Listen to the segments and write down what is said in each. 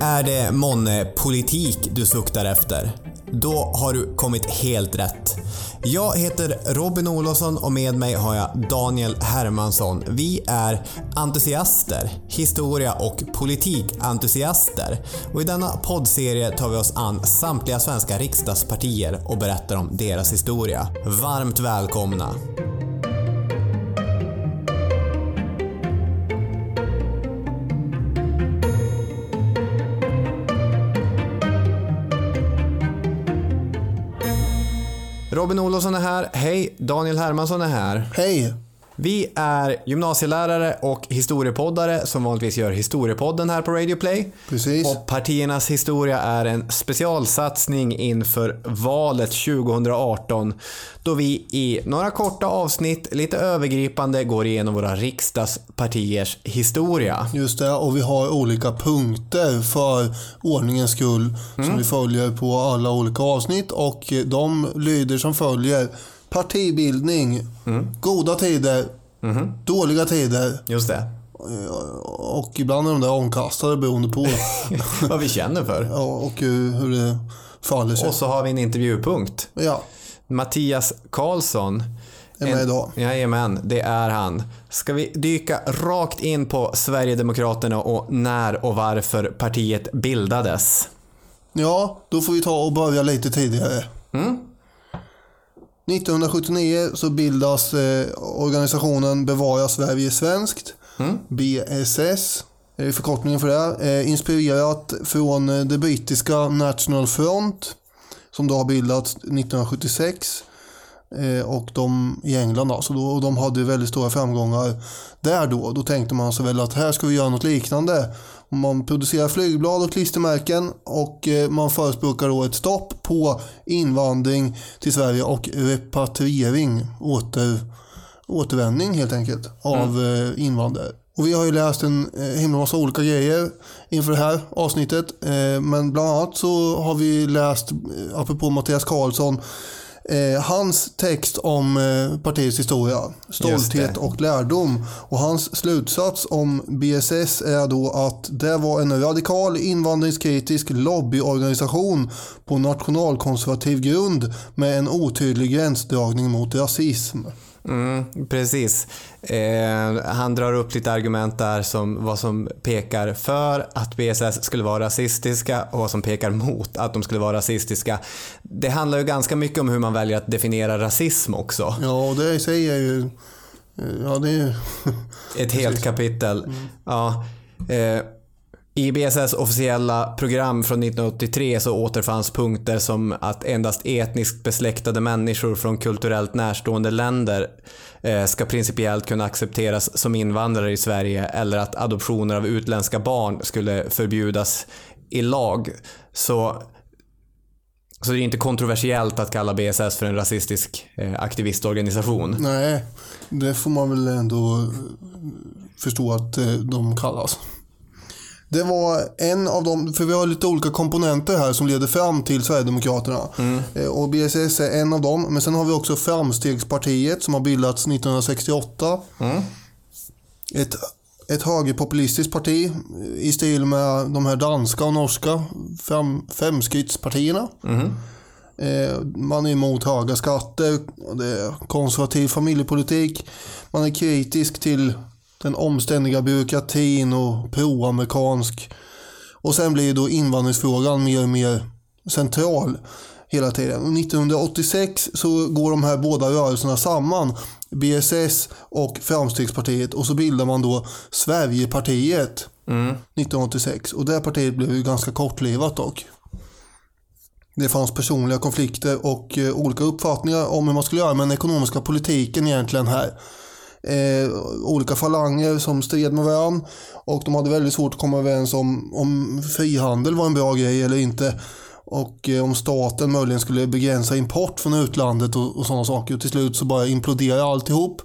Är det månne politik du suktar efter? Då har du kommit helt rätt. Jag heter Robin Olofsson och med mig har jag Daniel Hermansson. Vi är entusiaster, historia och politikentusiaster. Och i denna poddserie tar vi oss an samtliga svenska riksdagspartier och berättar om deras historia. Varmt välkomna! Olofsson är här. Hej! Daniel Hermansson är här. Hej! Vi är gymnasielärare och historiepoddare som vanligtvis gör historiepodden här på Radio Play. Precis. Och partiernas historia är en specialsatsning inför valet 2018 då vi i några korta avsnitt, lite övergripande, går igenom våra riksdagspartiers historia. Just det, och vi har olika punkter för ordningens skull som vi följer på alla olika avsnitt och de lyder som följer partibildning, goda tider, dåliga tider Just det. och ibland är de där omkastade beroende på Vad vi känner för. ja, och hur, det faller sig. Och så har vi en intervjupunkt. Ja, Mattias Karlsson. är med idag. Jajamän, det är han. Ska vi dyka rakt in på Sverigedemokraterna och när och varför partiet bildades? Ja, då får vi ta och börja lite tidigare. 1979 så bildas eh, organisationen Bevara Sverige Svenskt. BSS är förkortningen för det. Eh, inspirerat från eh, det brittiska National Front som då har bildats 1976. Eh, och de i England alltså då, och de hade väldigt stora framgångar där då. Då tänkte man sig väl att här ska vi göra något liknande. Man producerar flygblad och klistermärken och eh, man förespråkar då ett stopp på invandring till Sverige och repatriering, åter, återvändning helt enkelt, av eh, invandrare. Och vi har ju läst en eh, himla massa olika grejer inför det här avsnittet. Men bland annat så har vi läst, apropå Mattias Karlsson, eh, hans text om eh, partiets historia, stolthet och lärdom. Och hans slutsats om BSS är då att det var en radikal invandringskritisk lobbyorganisation på nationalkonservativ grund med en otydlig gränsdragning mot rasism. Mm, precis. Eh, han drar upp lite argument där som vad som pekar för att BSS skulle vara rasistiska och vad som pekar mot att de skulle vara rasistiska. Det handlar ju ganska mycket om hur man väljer att definiera rasism också. Ja, och det är ju... Ja, det är ju... Ett helt kapitel. Ja. Eh, i BSS officiella program från 1983 så återfanns punkter som att endast etniskt besläktade människor från kulturellt närstående länder eh, ska principiellt kunna accepteras som invandrare i Sverige eller att adoptioner av utländska barn skulle förbjudas i lag. Så, så det är inte kontroversiellt att kalla BSS för en rasistisk eh, aktivistorganisation. Nej, det får man väl ändå förstå att eh, de kallas. Det var en av de, för vi har lite olika komponenter här som leder fram till Sverigedemokraterna. Eh, Och BSS är en av dem. Men sen har vi också Framstegspartiet som har bildats 1968. Ett, ett högerpopulistiskt parti eh, i stil med de här danska och norska fem, femskrittspartierna. Eh, Man är emot höga skatter, och det är konservativ familjepolitik. Man är kritisk till den omständiga byråkratin och proamerikansk. Och sen blir då invandringsfrågan mer och mer central hela tiden. Och 1986 så går de här båda rörelserna samman. BSS och Framstegspartiet och så bildar man då Sverigepartiet 1986. Och det partiet blev ju ganska kortlivat dock. Det fanns personliga konflikter och eh, olika uppfattningar om hur man skulle göra med den ekonomiska politiken egentligen här. Eh, olika falanger som stred med varandra och de hade väldigt svårt att komma överens om, om frihandel var en bra grej eller inte. Och eh, om staten möjligen skulle begränsa import från utlandet och, och sådana saker. Och till slut så bara imploderade alltihop.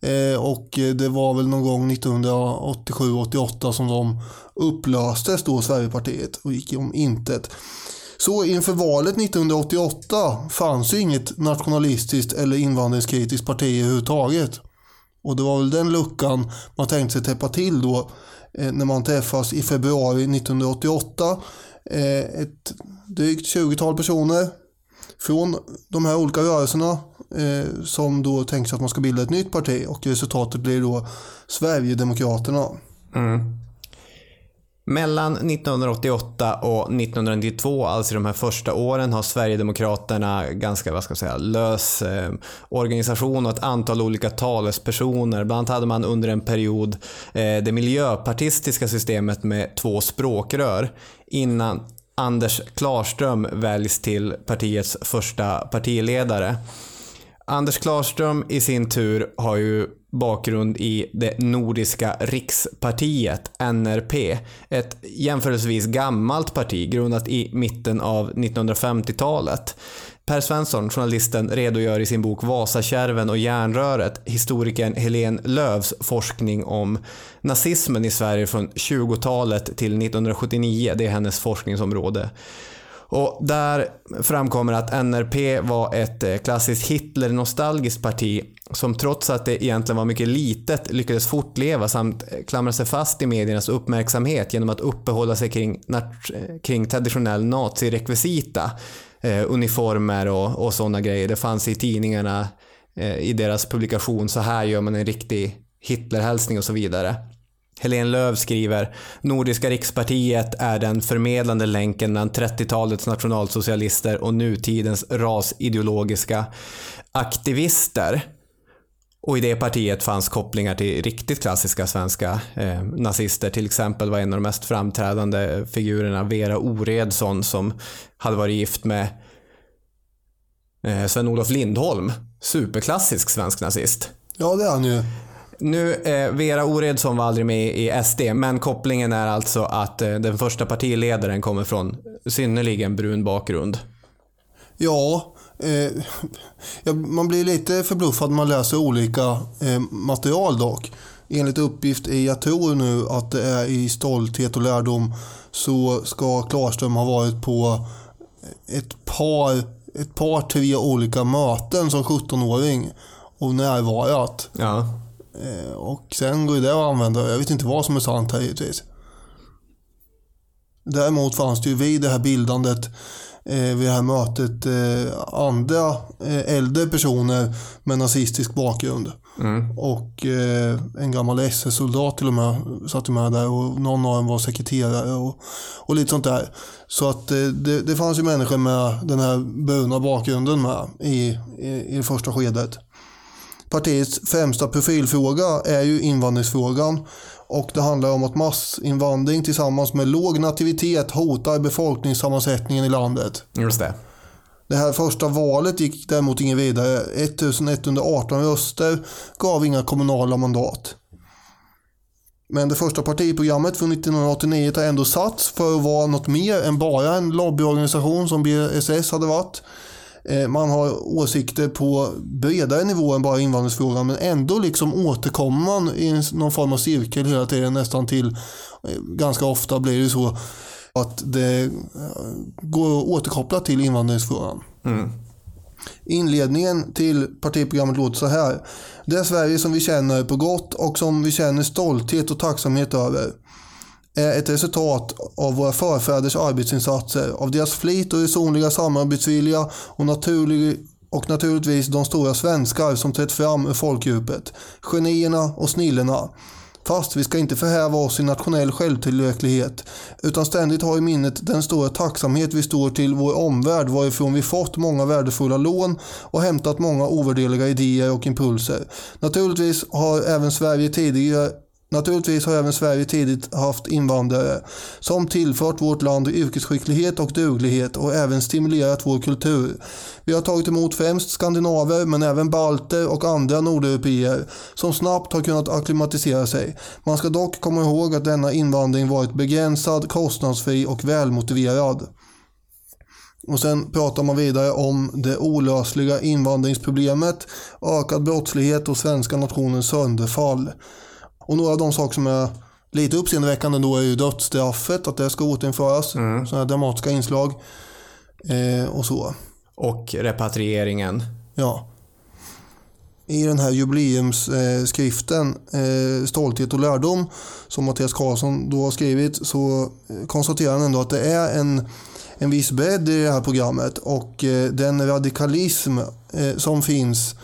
Eh, och eh, det var väl någon gång 1987-88 som de upplöstes då, Sverigepartiet, och gick om intet. Så inför valet 1988 fanns ju inget nationalistiskt eller invandringskritiskt parti överhuvudtaget. Och det var väl den luckan man tänkte sig täppa till då eh, när man träffas i februari 1988. Eh, ett drygt 20-tal personer från de här olika rörelserna eh, som då tänker sig att man ska bilda ett nytt parti och resultatet blir då Sverigedemokraterna. Mm. Mellan 1988 och 1992, alltså de här första åren, har Sverigedemokraterna ganska, vad ska jag säga, lös eh, organisation och ett antal olika talespersoner. Bland annat hade man under en period eh, det miljöpartistiska systemet med två språkrör innan Anders Klarström väljs till partiets första partiledare. Anders Klarström i sin tur har ju bakgrund i det Nordiska rikspartiet, NRP. Ett jämförelsevis gammalt parti grundat i mitten av 1950-talet. Per Svensson, journalisten, redogör i sin bok Vasakärven och järnröret historikern Helene Lövs forskning om nazismen i Sverige från 20-talet till 1979. Det är hennes forskningsområde. Och där framkommer att NRP var ett eh, klassiskt Hitler-nostalgiskt parti som trots att det egentligen var mycket litet lyckades fortleva samt eh, klamra sig fast i mediernas uppmärksamhet genom att uppehålla sig kring, eh, kring traditionell nazirekvisita. Eh, uniformer och, och sådana grejer. Det fanns i tidningarna eh, i deras publikation, så här gör man en riktig Hitlerhälsning och så vidare. Helene Löv skriver Nordiska rikspartiet är den förmedlande länken mellan 30-talets nationalsocialister och nutidens rasideologiska aktivister. Och i det partiet fanns kopplingar till riktigt klassiska svenska eh, nazister. Till exempel var en av de mest framträdande figurerna Vera Oredsson som hade varit gift med eh, Sven-Olof Lindholm. Superklassisk svensk nazist. Ja, det är han ju. Nu, eh, Vera Oredsson var aldrig med i SD, men kopplingen är alltså att eh, den första partiledaren kommer från synnerligen brun bakgrund. Ja, eh, ja man blir lite förbluffad när man läser olika eh, material dock. Enligt uppgift i jag tror nu att det är i Stolthet och lärdom så ska Klarström ha varit på ett par, ett par tre olika möten som 17-åring och närvarat. Ja. Eh, och sen går det att använda. Jag vet inte vad som är sant här givetvis. Däremot fanns det ju vid det här bildandet, eh, vid det här mötet, eh, andra äldre personer med nazistisk bakgrund. Mm. Och en gammal SS-soldat till och med satt med där och någon av dem var sekreterare och, och lite sånt där. Så att det, det fanns ju människor med den här bruna bakgrunden med i, i, i det första skedet. Partiets främsta profilfråga är ju invandringsfrågan och det handlar om att massinvandring tillsammans med låg nativitet hotar befolkningssammansättningen i landet. Just det. Det här första valet gick däremot ingen vidare. 1118 röster gav inga kommunala mandat. Men det första partiprogrammet från 1989 har ändå satts för att vara något mer än bara en lobbyorganisation som BSS hade varit. Eh, man har åsikter på bredare nivå än bara invandringsfrågan men ändå liksom återkommer man i någon form av cirkel hela tiden nästan till eh, ganska ofta blir det så att det eh, går att återkoppla till invandringsfrågan. Mm. Inledningen till partiprogrammet låter så här. Det är Sverige som vi känner på gott och som vi känner stolthet och tacksamhet över är ett resultat av våra förfäders arbetsinsatser, av deras flit och resonliga samarbetsvilja och, naturlig, och naturligtvis de stora svenskar som trätt fram ur folkdjupet, genierna och snillena. Fast vi ska inte förhäva oss i nationell självtillräcklighet utan ständigt ha i minnet den stora tacksamhet vi står till vår omvärld varifrån vi fått många värdefulla lån och hämtat många ovärdeliga idéer och impulser. Naturligtvis har även Sverige tidigare Naturligtvis har även Sverige tidigt haft invandrare som tillfört vårt land yrkesskicklighet och duglighet och även stimulerat vår kultur. Vi har tagit emot främst skandinaver men även balter och andra nordeuropeer som snabbt har kunnat akklimatisera sig. Man ska dock komma ihåg att denna invandring varit begränsad, kostnadsfri och välmotiverad. Och sen pratar man vidare om det olösliga invandringsproblemet, ökad brottslighet och svenska nationens sönderfall. Och några av de saker som är lite uppseendeväckande då är ju dödsstraffet, att det ska återinföras. Mm. Sådana dramatiska inslag. Eh, och så. Och repatrieringen. Ja. i den här jubileumsskriften eh, Stolthet och lärdom som Mattias Karlsson då har skrivit så konstaterar han ändå att det är en, en viss bredd i det här programmet och eh, den radikalism eh, som finns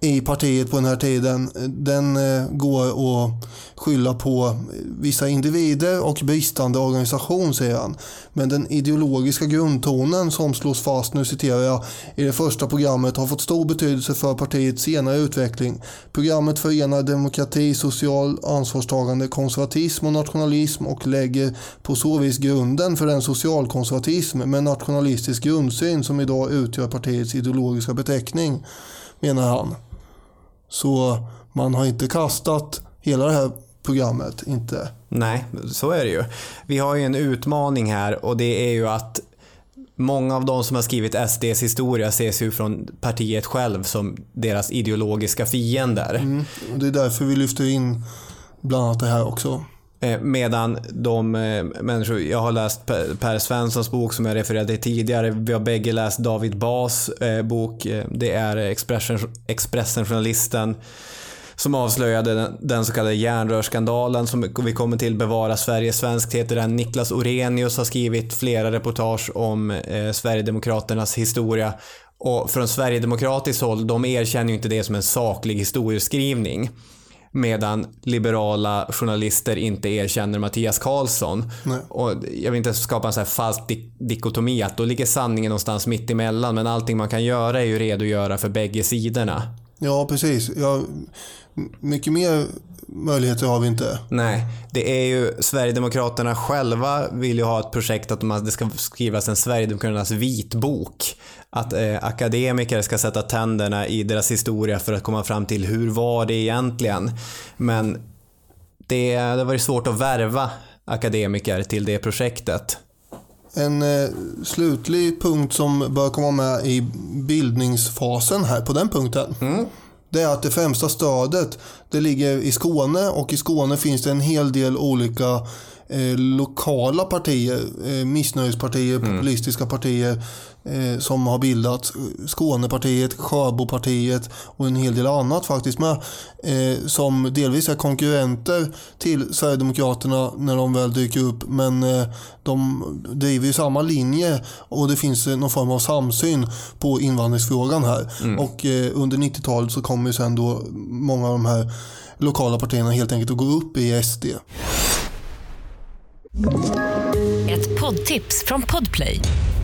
i partiet på den här tiden, den eh, går att skylla på vissa individer och bristande organisation, säger han. Men den ideologiska grundtonen som slås fast, nu citerar jag, i det första programmet har fått stor betydelse för partiets senare utveckling. Programmet förenar demokrati, social ansvarstagande, konservatism och nationalism och lägger på så vis grunden för den socialkonservatism med nationalistisk grundsyn som idag utgör partiets ideologiska beteckning, menar han. Så man har inte kastat hela det här programmet, inte. Nej, så är det ju. Vi har ju en utmaning här och det är ju att många av de som har skrivit SDs historia ses ju från partiet själv som deras ideologiska fiender. Mm, det är därför vi lyfter in bland annat det här också. Eh, medan de eh, människor, jag har läst Per Svenssons bok som jag refererade till tidigare. Vi har bägge läst David Bas eh, bok. Det är Expressen-journalisten som avslöjade den, den så kallade järnrörsskandalen som vi kommer till Bevara Sverige svenskt heter den. Niklas Orenius har skrivit flera reportage om eh, Sverigedemokraternas historia. Och från Sverigedemokratiskt håll, de erkänner ju inte det som en saklig historieskrivning. Medan liberala journalister inte erkänner Mattias Karlsson. Nej. Och jag vill inte skapa en så här falsk dikotomi att då ligger sanningen någonstans mitt emellan. Men allting man kan göra är ju redogöra för bägge sidorna. Ja, precis. Ja, mycket mer möjligheter har vi inte. Nej, det är ju Sverigedemokraterna själva vill ju ha ett projekt att det ska skrivas en Sverigedemokraternas vitbok. Att eh, akademiker ska sätta tänderna i deras historia för att komma fram till hur var det egentligen. Men det, det har varit svårt att värva akademiker till det projektet. En eh, slutlig punkt som bör komma med i bildningsfasen här på den punkten. Mm det är att det främsta stödet det ligger i Skåne och i Skåne finns det en hel del olika eh, lokala partier, eh, missnöjespartier, mm. populistiska partier eh, som har bildats. Skånepartiet, Sjöbopartiet och en hel del annat faktiskt med. Eh, som delvis är konkurrenter till Sverigedemokraterna när de väl dyker upp. Men eh, de driver ju samma linje och det finns någon form av samsyn på invandringsfrågan här. Mm. Och eh, under 90-talet så kommer ju sen då många av de här lokala partierna helt enkelt att gå upp i SD. Ett poddtips från Podplay.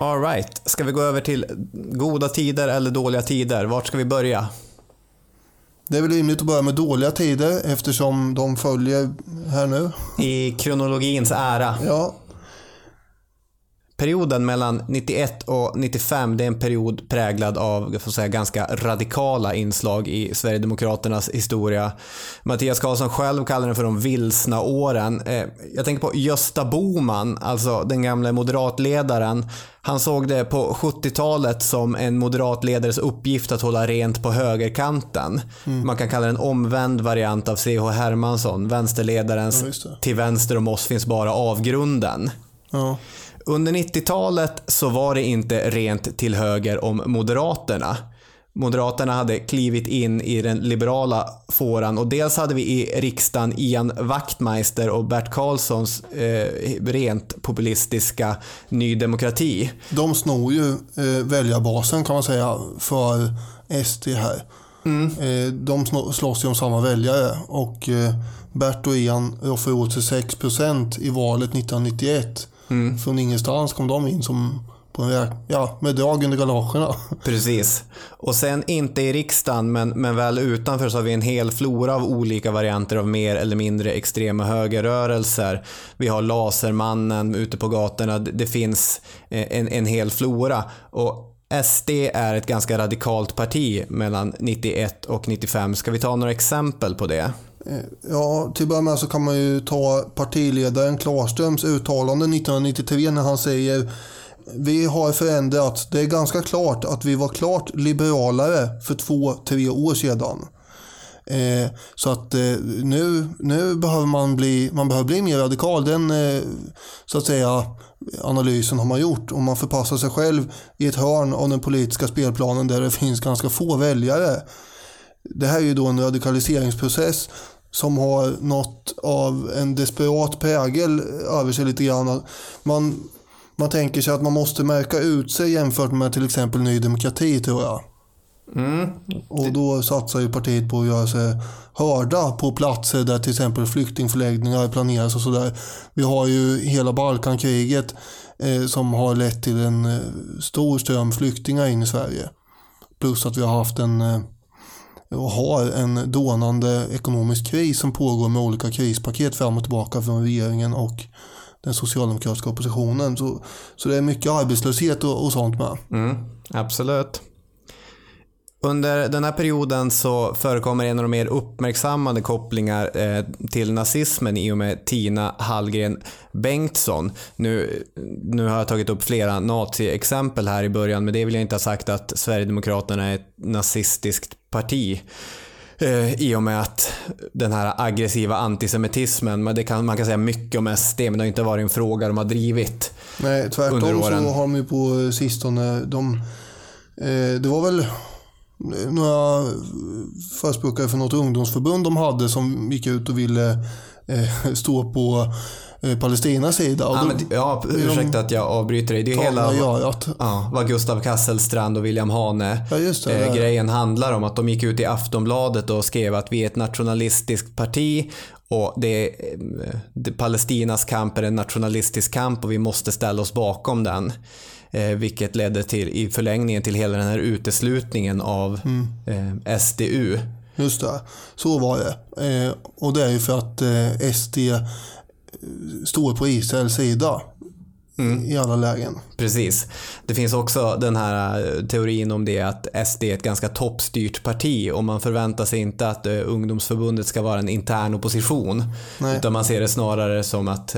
Alright, ska vi gå över till goda tider eller dåliga tider? Vart ska vi börja? Det är väl rimligt att börja med dåliga tider eftersom de följer här nu. I kronologins ära. Ja, Perioden mellan 91 och 95 det är en period präglad av jag får säga, ganska radikala inslag i Sverigedemokraternas historia. Mattias Karlsson själv kallar den för de vilsna åren. Eh, jag tänker på Gösta Boman, alltså den gamle moderatledaren. Han såg det på 70-talet som en moderatledares uppgift att hålla rent på högerkanten. Mm. Man kan kalla det en omvänd variant av C.H. Hermansson, vänsterledarens ja, “till vänster om oss finns bara avgrunden”. Ja. Under 90-talet så var det inte rent till höger om Moderaterna. Moderaterna hade klivit in i den liberala fåran och dels hade vi i riksdagen Ian Wachtmeister och Bert Karlssons eh, rent populistiska Ny Demokrati. De snor ju eh, väljarbasen kan man säga för SD här. Mm. Eh, de slåss ju om samma väljare och eh, Bert och Ian roffade åt sig 6% i valet 1991. Mm. Från ingenstans kom de in som på en ja, med drag under galoscherna. Precis. Och sen inte i riksdagen men, men väl utanför så har vi en hel flora av olika varianter av mer eller mindre extrema högerrörelser. Vi har Lasermannen ute på gatorna. Det finns eh, en, en hel flora. Och SD är ett ganska radikalt parti mellan 91 och 95. Ska vi ta några exempel på det? Eh, ja, till att börja med så kan man ju ta partiledaren Klarströms uttalande 1993 när han säger vi har förändrats, Det är ganska klart att vi var klart liberalare för två, tre år sedan. Eh, så att eh, nu, nu behöver man bli, man behöver bli mer radikal. Den eh, så att säga analysen har man gjort. Om man förpassar sig själv i ett hörn av den politiska spelplanen där det finns ganska få väljare. Det här är ju då en radikaliseringsprocess som har något av en desperat prägel över sig lite grann. Man, man tänker sig att man måste märka ut sig jämfört med till exempel Ny Demokrati tror jag. Mm. Och då satsar ju partiet på att göra sig hörda på platser där till exempel flyktingförläggningar planeras och sådär. Vi har ju hela Balkankriget eh, som har lett till en eh, stor ström flyktingar in i Sverige. Plus att vi har haft en eh, och har en dånande ekonomisk kris som pågår med olika krispaket fram och tillbaka från regeringen och den socialdemokratiska oppositionen. Så, så det är mycket arbetslöshet och, och sånt med. Mm, absolut. Under den här perioden så förekommer en av de mer uppmärksammade kopplingar eh, till nazismen i och med Tina Hallgren Bengtsson. Nu, nu har jag tagit upp flera nazi-exempel här i början, men det vill jag inte ha sagt att Sverigedemokraterna är ett nazistiskt parti. Eh, I och med att den här aggressiva antisemitismen, men det kan, man kan säga mycket om SD, men det har inte varit en fråga de har drivit Nej, tvärtom så har de ju på sistone, de, eh, det var väl några förespråkare för något ungdomsförbund de hade som gick ut och ville eh, stå på eh, Palestinas sida. Ja, men, ja, ursäkta att jag avbryter dig. Det är hela görat. ja, vad Gustav Kasselstrand och William Hane ja, det, eh, grejen handlar om. Att de gick ut i Aftonbladet och skrev att vi är ett nationalistiskt parti och det, det, Palestinas kamp är en nationalistisk kamp och vi måste ställa oss bakom den. Eh, vilket ledde till, i förlängningen till hela den här uteslutningen av mm. eh, SDU. Just det, så var det. Eh, och det är ju för att eh, SD eh, står på Israels sida. Mm. i alla lägen. Precis. Det finns också den här eh, teorin om det att SD är ett ganska toppstyrt parti och man förväntar sig inte att ungdomsförbundet ska vara en intern opposition. Nej. Utan man ser det snarare som att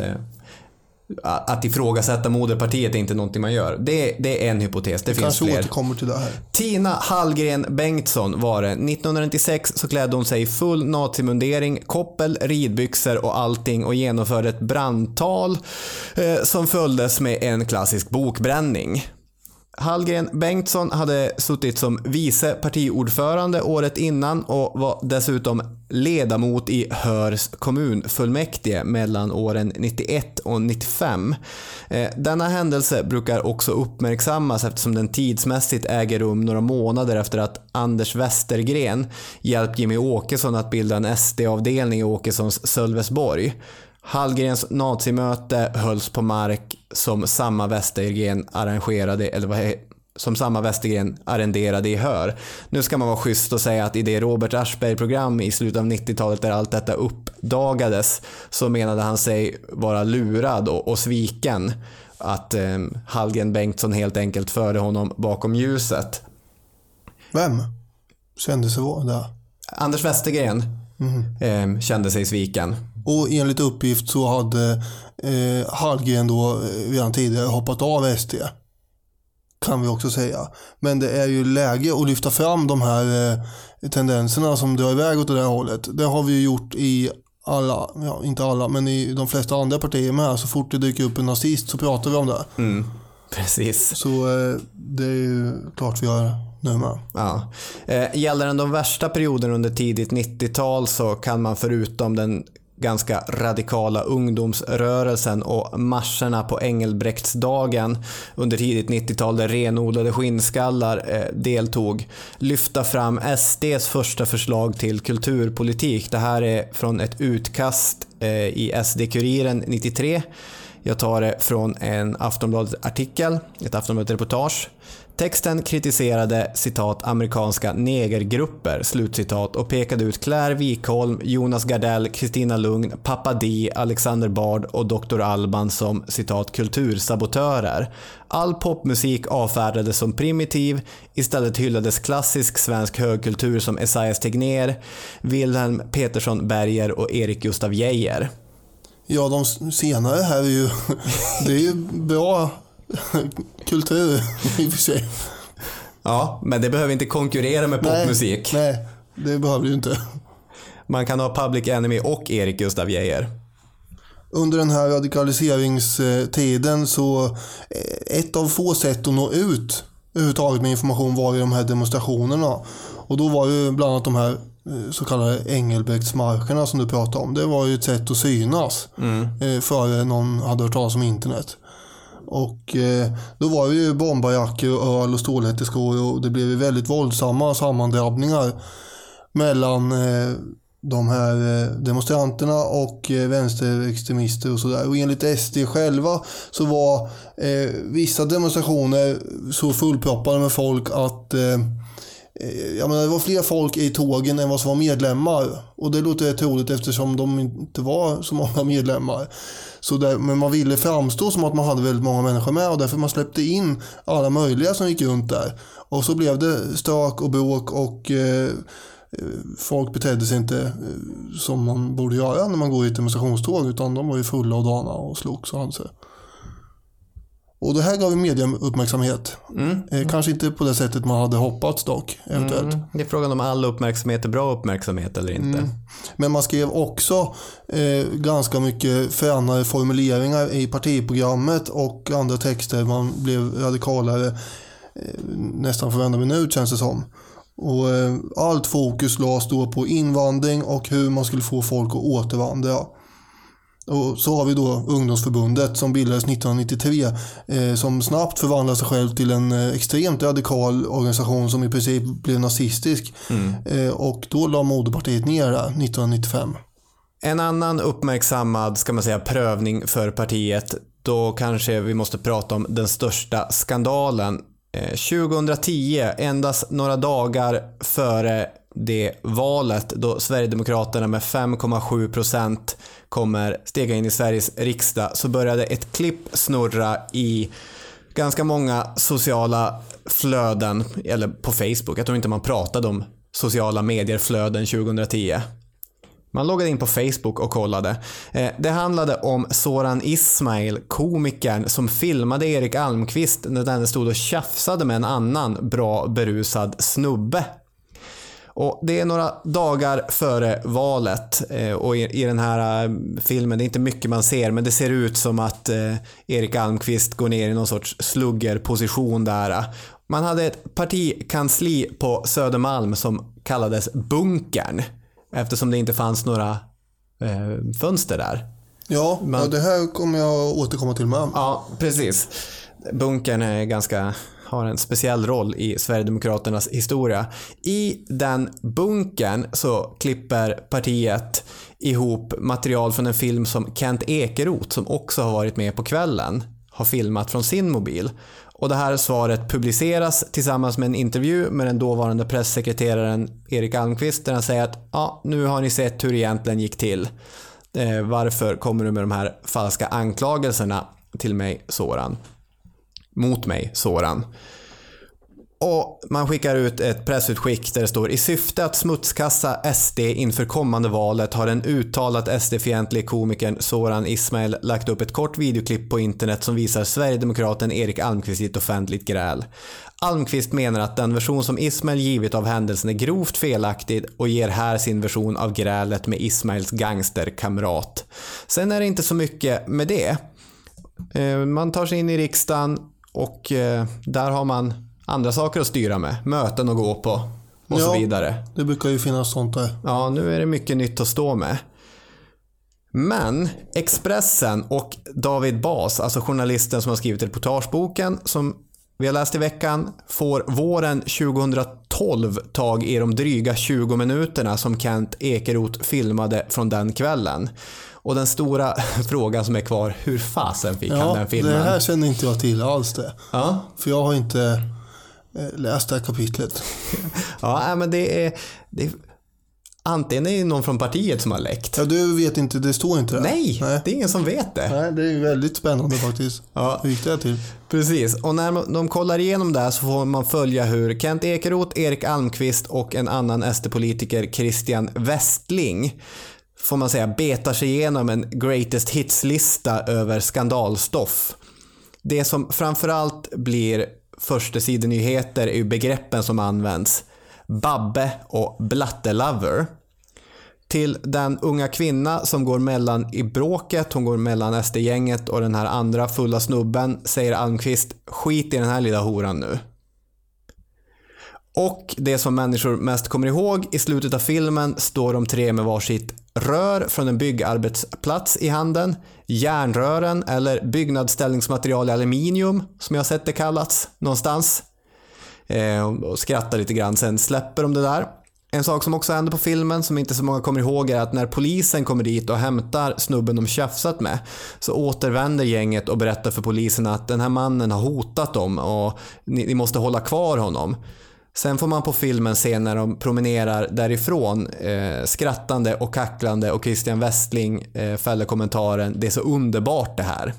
att ifrågasätta moderpartiet är inte någonting man gör. Det, det är en hypotes, det, det finns fler. återkommer till det här. Tina Hallgren Bengtsson var det. 1996 så klädde hon sig i full nazimundering, koppel, ridbyxor och allting och genomförde ett brandtal eh, som följdes med en klassisk bokbränning. Hallgren Bengtsson hade suttit som vice partiordförande året innan och var dessutom ledamot i Hörs kommunfullmäktige mellan åren 91 och 95. Eh, denna händelse brukar också uppmärksammas eftersom den tidsmässigt äger rum några månader efter att Anders Westergren hjälpt Jimmy Åkesson att bilda en SD-avdelning i Åkessons Sölvesborg. Hallgrens nazimöte hölls på mark som samma Westergren arrangerade, eller vad som samma Westergren arrenderade i Hör. Nu ska man vara schysst och säga att i det Robert Aschberg-program i slutet av 90-talet där allt detta uppdagades så menade han sig vara lurad och, och sviken. Att eh, Hallgren Bengtsson helt enkelt förde honom bakom ljuset. Vem kände sig där? Anders Westergren mm. eh, kände sig sviken. Och enligt uppgift så hade eh, Hallgren då eh, redan tidigare hoppat av SD. Kan vi också säga. Men det är ju läge att lyfta fram de här eh, tendenserna som drar iväg åt det där hållet. Det har vi ju gjort i alla, ja inte alla, men i de flesta andra partier med. Så fort det dyker upp en nazist så pratar vi om det. Mm, precis. Så eh, det är ju klart vi gör nu med. Ja. Eh, gäller den de värsta perioderna under tidigt 90-tal så kan man förutom den ganska radikala ungdomsrörelsen och marscherna på Engelbrektsdagen under tidigt 90-tal där renodlade skinnskallar eh, deltog lyfta fram SDs första förslag till kulturpolitik. Det här är från ett utkast eh, i SD-Kuriren 93 Jag tar det från en Aftonbladet-artikel, ett Aftonbladet-reportage. Texten kritiserade citat amerikanska negergrupper slutcitat och pekade ut Claire Wikholm, Jonas Gardell, Kristina Lugn, Pappa Di, Alexander Bard och Dr. Alban som citat kultursabotörer. All popmusik avfärdades som primitiv, istället hyllades klassisk svensk högkultur som Esaias Tegnér, Wilhelm Petersson Berger och Erik Gustaf Geijer. Ja, de senare här är ju, det är ju bra kultur i och för sig. Ja, men det behöver inte konkurrera med popmusik. Nej, det behöver det ju inte. Man kan ha Public Enemy och Erik Gustaf Geijer. Under den här radikaliseringstiden så eh, ett av få sätt att nå ut överhuvudtaget med information var ju de här demonstrationerna. Och då var ju bland annat de här eh, så kallade Engelbrektsmarscherna som du pratade om. Det var ju ett sätt att synas mm. före någon hade hört talas om internet. Och eh, då var det ju bombarjackor och öl och stålhätteskor och det blev ju väldigt våldsamma sammandrabbningar mellan eh, de här eh, demonstranterna och eh, vänsterextremister och sådär. Och enligt SD själva så var eh, vissa demonstrationer så fullproppade med folk att eh, Eh, jag menar, det var fler folk i tågen än vad som var medlemmar. Och det låter troligt eftersom de inte var så många medlemmar. Så där, men man ville framstå som att man hade väldigt många människor med och därför man släppte in alla möjliga som gick runt där. Och så blev det stök och bråk och eh, eh folk betedde sig inte eh, som man borde göra när man går i ett demonstrationståg utan de var ju fulla och dana och slogs och hade sig. Och det här gav media uppmärksamhet. Mm. Eh, kanske inte på det sättet man hade hoppats dock, eventuellt. Mm. Det är frågan om all uppmärksamhet är bra uppmärksamhet eller inte. Mm. Men man skrev också eh, ganska mycket fränare formuleringar i partiprogrammet och andra texter. Man blev radikalare eh, nästan för varenda minut känns det som. Och eh, allt fokus lades då på invandring och hur man skulle få folk att återvandra. Och så har vi då ungdomsförbundet som bildades 1993 eh, som snabbt förvandlade sig själv till en eh, extremt radikal organisation som i princip blev nazistisk. Mm. Eh, och då la moderpartiet ner det 1995. En annan uppmärksammad ska man säga, prövning för partiet, då kanske vi måste prata om den största skandalen 2010, eh, endast några dagar före det valet då Sverigedemokraterna med 5,7 procent kommer stega in i Sveriges riksdag så började ett klipp snurra i ganska många sociala flöden, eller på Facebook. Jag tror inte man pratade om sociala medier-flöden 2010. Man loggade in på Facebook och kollade. Eh, det handlade om Soran Ismail, komikern som filmade Erik Almqvist när denne stod och tjafsade med en annan bra berusad snubbe. Och det är några dagar före valet eh, och i, den här eh, filmen, det är inte mycket man ser, men det ser ut som att Erik Almqvist går ner i någon sorts sluggerposition där. Man hade ett partikansli på Södermalm som kallades Bunkern. Eftersom det inte fanns några eh, fönster där. Ja, Man, ja, det här kommer jag återkomma till med. Ja, precis. Bunkern är ganska, har en speciell roll i Sverigedemokraternas historia. I den bunkern så klipper partiet ihop material från en film som Kent Ekeroth, som också har varit med på kvällen, har filmat från sin mobil. Och det här svaret publiceras tillsammans med en intervju med den dåvarande pressekreteraren Erik Almqvist där han säger att ja, nu har ni sett hur det egentligen gick till. Eh, varför kommer du med de här falska anklagelserna till mig, Soran? Mot mig, Soran. Och man skickar ut ett pressutskick där det står i syfte att smutskassa SD inför kommande valet har den uttalat SD-fientlige komikern Soran Ismail lagt upp ett kort videoklipp på internet som visar Sverigedemokraten Erik Almqvist i ett offentligt gräl. Almqvist menar att den version som Ismail givit av händelsen är grovt felaktig och ger här sin version av grälet med Ismails gangsterkamrat. Sen är det inte så mycket med det. Eh, man tar sig in i riksdagen och eh, där har man andra saker att styra med. Möten att gå på och ja, så vidare. Det brukar ju finnas sånt där. Ja, nu är det mycket nytt att stå med. Men Expressen och David Bas, alltså journalisten som har skrivit reportageboken som vi har läst i veckan, får våren 2012 tag i de dryga 20 minuterna som Kent Ekeroth filmade från den kvällen. Och den stora frågan som är kvar, hur fasen fick han Ja, den filmen? det här känner inte jag till alls det. Ja, För jag har inte eh, läst det här kapitlet. ja men det är, det är... Antingen är det någon från partiet som har läckt. Ja, du vet inte, det står inte där. Nej, Nej, det är ingen som vet det. Nej det är väldigt spännande faktiskt. Ja. Hur gick det till? Precis, och när de kollar igenom det här så får man följa hur Kent Ekeroth, Erik Almqvist och en annan SD-politiker, Christian Westling, får man säga, betar sig igenom en greatest hits-lista över skandalstoff. Det som framförallt blir förstesidenyheter är ju begreppen som används. Babbe och blattelover. Till den unga kvinna som går mellan i bråket, hon går mellan SD-gänget och den här andra fulla snubben, säger Almqvist skit i den här lilla horan nu. Och det som människor mest kommer ihåg, i slutet av filmen står de tre med varsitt rör från en byggarbetsplats i handen, järnrören eller byggnadsställningsmaterial i aluminium som jag har sett det kallats någonstans. Eh, och skrattar lite grann, sen släpper de det där. En sak som också händer på filmen som inte så många kommer ihåg är att när polisen kommer dit och hämtar snubben de tjafsat med så återvänder gänget och berättar för polisen att den här mannen har hotat dem och ni, ni måste hålla kvar honom. Sen får man på filmen se när de promenerar därifrån eh, skrattande och kacklande och Christian Westling eh, fäller kommentaren “Det är så underbart det här”.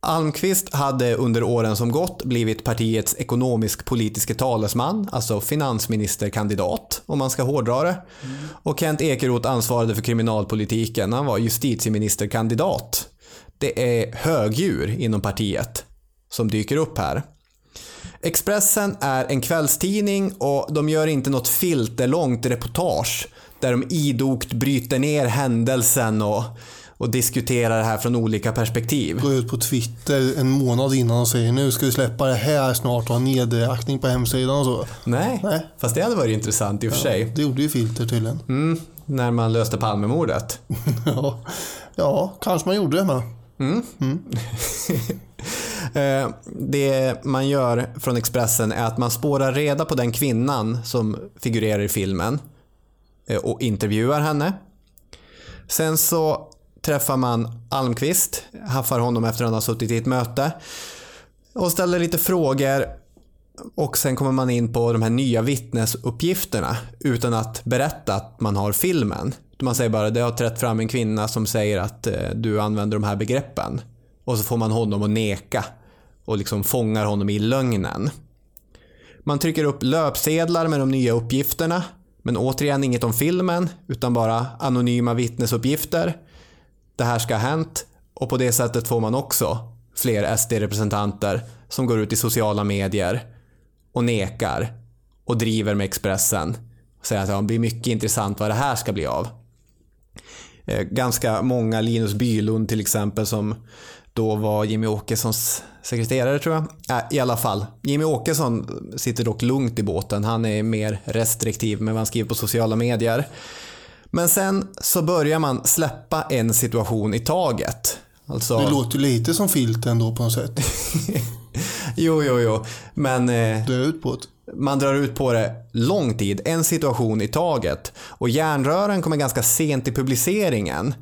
Almqvist hade under åren som gått blivit partiets ekonomisk-politiske talesman, alltså finansministerkandidat om man ska hårdra det. Och Kent Ekeroth ansvarade för kriminalpolitiken, han var justitieministerkandidat. Det är högdjur inom partiet som dyker upp här. Expressen är en kvällstidning och de gör inte något filterlångt reportage där de idogt bryter ner händelsen och, och diskuterar det här från olika perspektiv. Gå ut på Twitter en månad innan och säger nu ska vi släppa det här snart och ha nedräkning på hemsidan och så. Nej, Nej. fast det hade varit intressant i och för sig. Det gjorde ju Filter tydligen. Mm, när man löste Palmemordet. ja. ja, kanske man gjorde det med. Eh, Eh, det man gör från Expressen är att man spårar reda på den kvinnan som figurerar i filmen eh, och intervjuar henne. Sen så träffar man Almqvist, haffar honom efter att han har suttit i ett möte och ställer lite frågor och sen kommer man in på de här nya vittnesuppgifterna utan att berätta att man har filmen. Man säger bara det har trätt fram en kvinna som säger att eh, du använder de här begreppen. Och så får man honom att neka och liksom fångar honom i lögnen. Man trycker upp löpsedlar med de nya uppgifterna men återigen inget om filmen utan bara anonyma vittnesuppgifter. Det här ska ha hänt och på det sättet får man också fler SD-representanter som går ut i sociala medier och nekar och driver med Expressen. Och säger att ja, det blir mycket intressant vad det här ska bli av. Eh, ganska många, Linus Bylund till exempel som då var Jimmy Åkessons sekreterare tror jag. Äh, I alla fall, Jimmy Åkesson sitter dock lugnt i båten. Han är mer restriktiv med vad han skriver på sociala medier. Men sen så börjar man släppa en situation i taget. Alltså... Det låter lite som Filter ändå på något sätt. Jo, jo, jo. Men eh, Dra ut på det. man drar ut på det lång tid, en situation i taget. Och järnrören kommer ganska sent i publiceringen.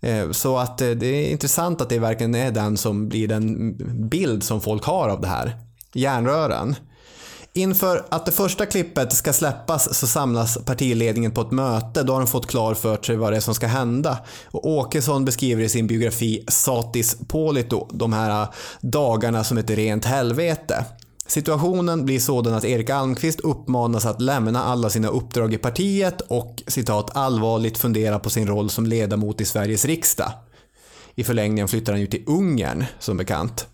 Eh, så att eh, det är intressant att det verkligen är den som blir den bild som folk har av det här. Järnrören. Inför att det första klippet ska släppas så samlas partiledningen på ett möte. Då har de fått klar för sig vad det är som ska hända. Och Åkesson beskriver i sin biografi Satis Polito de här eh, dagarna som ett rent helvete. Situationen blir sådan att Erik Almqvist uppmanas att lämna alla sina uppdrag i partiet och citat allvarligt fundera på sin roll som ledamot i Sveriges riksdag. I förlängningen flyttar han ju till Ungern som bekant.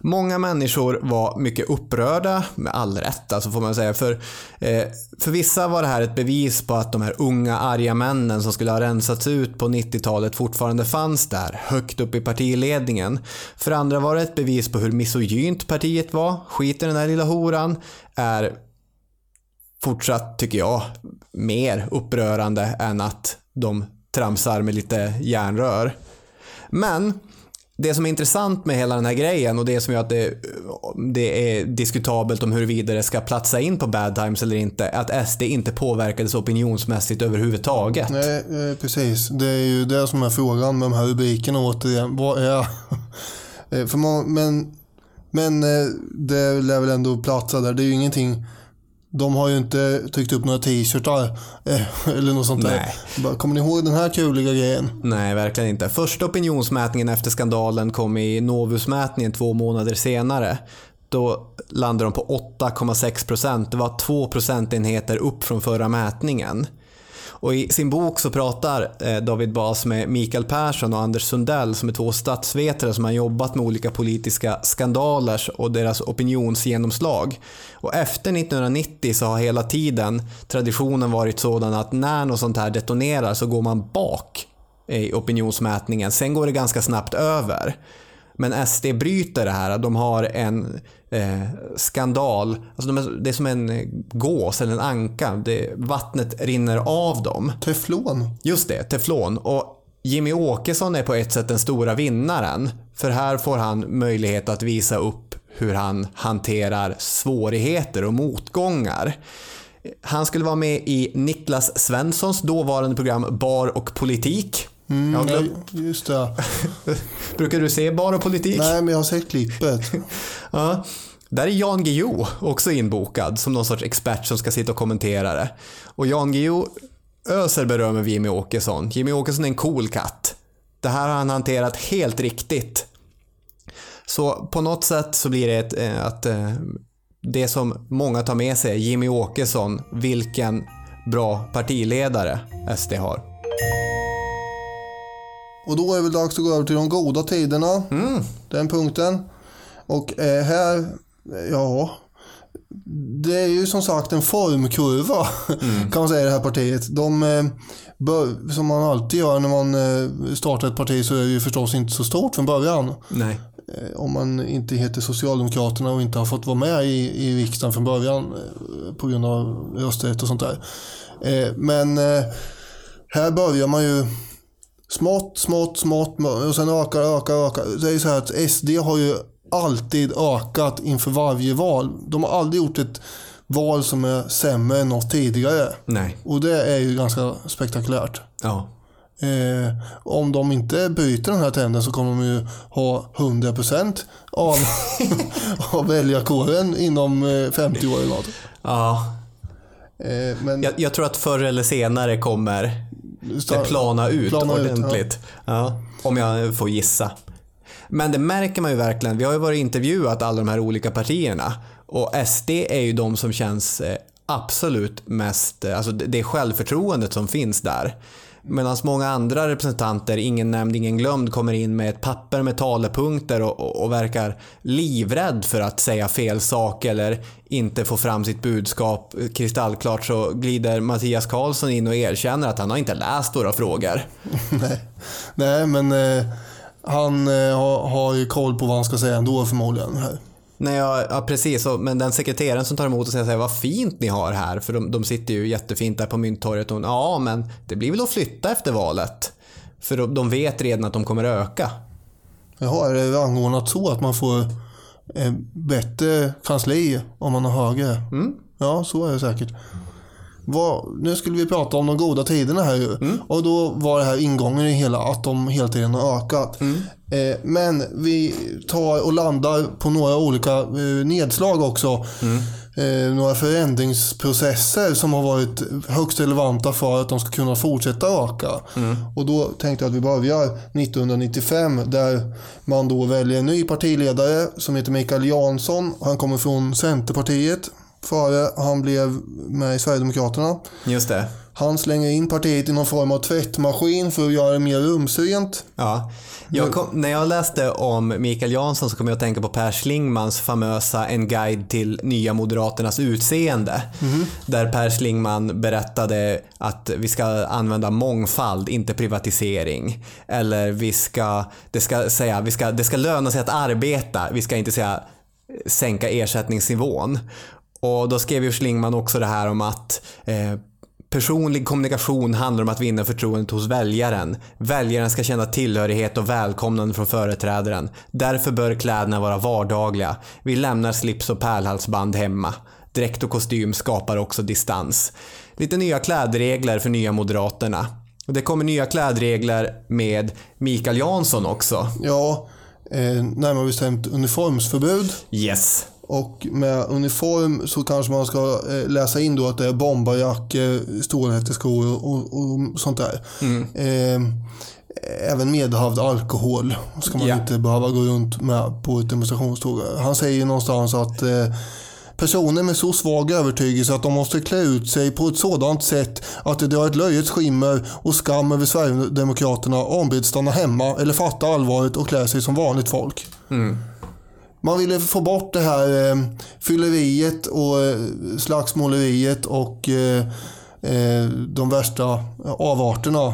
Många människor var mycket upprörda, med all rätt alltså får man säga. För, eh, för vissa var det här ett bevis på att de här unga arga männen som skulle ha rensats ut på 90-talet fortfarande fanns där, högt upp i partiledningen. För andra var det ett bevis på hur misogynt partiet var. Skit i den där lilla horan är fortsatt, tycker jag, mer upprörande än att de tramsar med lite järnrör. Men det som är intressant med hela den här grejen och det som gör att det, det är diskutabelt om huruvida det ska platsa in på Bad Times eller inte, är att SD inte påverkades opinionsmässigt överhuvudtaget. Nej, eh, precis. Det är ju det som är frågan med de här rubrikerna återigen. Vad är... Eh, för man, men, men eh, det lär väl ändå platsa där. Det är ju ingenting... De har ju inte tryckt upp några t-shirtar eh, eller något sånt där. Nej. Kommer ni ihåg den här kuliga grejen? Nej, verkligen inte. Första opinionsmätningen efter skandalen kom i Novusmätningen två månader senare. Då landade de på 8,6 procent. Det var två procentenheter upp från förra mätningen. Och I sin bok så pratar eh, David Bas med Mikael Persson och Anders Sundell som är två statsvetare som har jobbat med olika politiska skandaler och deras opinionsgenomslag. Och efter 1990 så har hela tiden traditionen varit sådan att när något sånt här detonerar så går man bak i opinionsmätningen. Sen går det ganska snabbt över. Men SD bryter det här. De har en eh, skandal. Alltså de är, det är som en gås eller en anka. Det, vattnet rinner av dem. Teflon. Just det, teflon. Och Jimmy Åkesson är på ett sätt den stora vinnaren. För här får han möjlighet att visa upp hur han hanterar svårigheter och motgångar. Han skulle vara med i Niklas Svenssons dåvarande program Bar och politik. Mm, Jag glömt- just det. Brukar du se Bar och politik? Nej, men jag har sett klippet. Ja. Där är Jan Guillou också inbokad som någon sorts expert som ska sitta och kommentera det. Och Jan Guillou öser beröm över Jimmy Åkesson. Jimmy Åkesson är en cool katt. Det här har han hanterat helt riktigt. Så på något sätt så blir det ett, eh, att eh, det som många tar med sig är Jimmy Åkesson, vilken bra partiledare SD har. Och då är det väl dags att gå över till de goda tiderna. Den punkten. Och eh, här, ja. Det är ju som sagt en formkurva kan man säga i det här partiet. De, eh, bör, som man alltid gör när man eh, startar ett parti så är det ju förstås inte så stort från början. Nej. Eh, Om man inte heter Socialdemokraterna och inte har fått vara med i, i riksdagen från början på grund av rösträtt och sånt där. Men här börjar man ju smått, smått, smått och sen ökar, ökar, ökar. Det är ju så här att SD har ju alltid ökat inför varje val. De har aldrig gjort ett val som är sämre än något tidigare. Nej. Och det är ju ganska spektakulärt. Ja. Eh, om de inte bryter den här trenden så kommer de ju ha 100% av, av väljarkåren inom eh, 50 år eller något. Ja. Eh, men Jag, jag tror att förr eller senare kommer det plana ut Plana ut, ordentligt. ja. Om jag får gissa. Men det märker man ju verkligen. Vi har ju varit intervjuat alla de här olika partierna. Och SD är ju de som känns eh, absolut mest, eh, alltså det det är självförtroendet som finns där. Medan många andra representanter, ingen nämnd, ingen glömd, kommer in med ett papper med talepunkter och, och, och verkar livrädd för att säga fel sak eller inte få fram sitt budskap kristallklart så glider Mattias Karlsson in och erkänner att han har inte läst våra frågor. nej, nej, men eh, han eh, har, har ju koll på vad han ska säga ändå förmodligen. Här. Nej, ja, ja precis. Men den sekreteraren som tar emot och säger vad fint ni har här. För de, de sitter ju jättefint där på Mynttorget. Och, ja, men det blir väl att flytta efter valet. För de, de vet redan att de kommer öka. Jaha, är det anordnat så att man får eh, bättre kansli om man har högre? Ja, så är det säkert. Vad, nu skulle vi prata om de goda tiderna här ju. Och då var det här ingången i hela, att de hela tiden har ökat. Eh, men vi tar och landar på några olika eh, nedslag också. Eh, några förändringsprocesser som har varit högst relevanta för att de ska kunna fortsätta öka. Och då tänkte jag att vi börjar 1995 där man då väljer en ny partiledare som heter Mikael Jansson. Han kommer från Centerpartiet före han blev med i Sverigedemokraterna. Just det. Han slänger in partiet i någon form av tvättmaskin för att göra det mer rumsrent. Ja. Jag kom, när jag läste om Mikael Jansson så kom jag att tänka på Per Schlingmans famösa En guide till Nya Moderaternas utseende. Där Per Schlingman berättade att vi ska använda mångfald, inte privatisering. Eller vi ska, det ska säga, vi ska, det ska löna sig att arbeta, vi ska inte säga sänka ersättningsnivån. Och då skrev ju Schlingman också det här om att eh, Personlig kommunikation handlar om att vinna förtroendet hos väljaren. Väljaren ska känna tillhörighet och välkomnande från företrädaren. Därför bör kläderna vara vardagliga. Vi lämnar slips och pärlhalsband hemma. Dräkt och kostym skapar också distans. Lite nya klädregler för nya Moderaterna. Och det kommer nya klädregler med Mikael Jansson också. Ja, eh, närmare bestämt uniformsförbud. Yes. Och med uniform så kanske man ska eh, läsa in då att det är bombarjackor, stålhätteskor och, och sånt där. Mm. Eh, även medhavd alkohol ska man Ja. inte behöva gå runt med på ett demonstrationståg. Han säger någonstans att eh, Personer med så svag övertygelse att de måste klä ut sig på ett sådant sätt att det drar ett löjets skimmer och skam över Sverigedemokraterna ombeds stanna hemma eller fatta allvaret och klä sig som vanligt folk. Man ville få bort det här eh, fylleriet och eh, slagsmåleriet och eh, de värsta avarterna.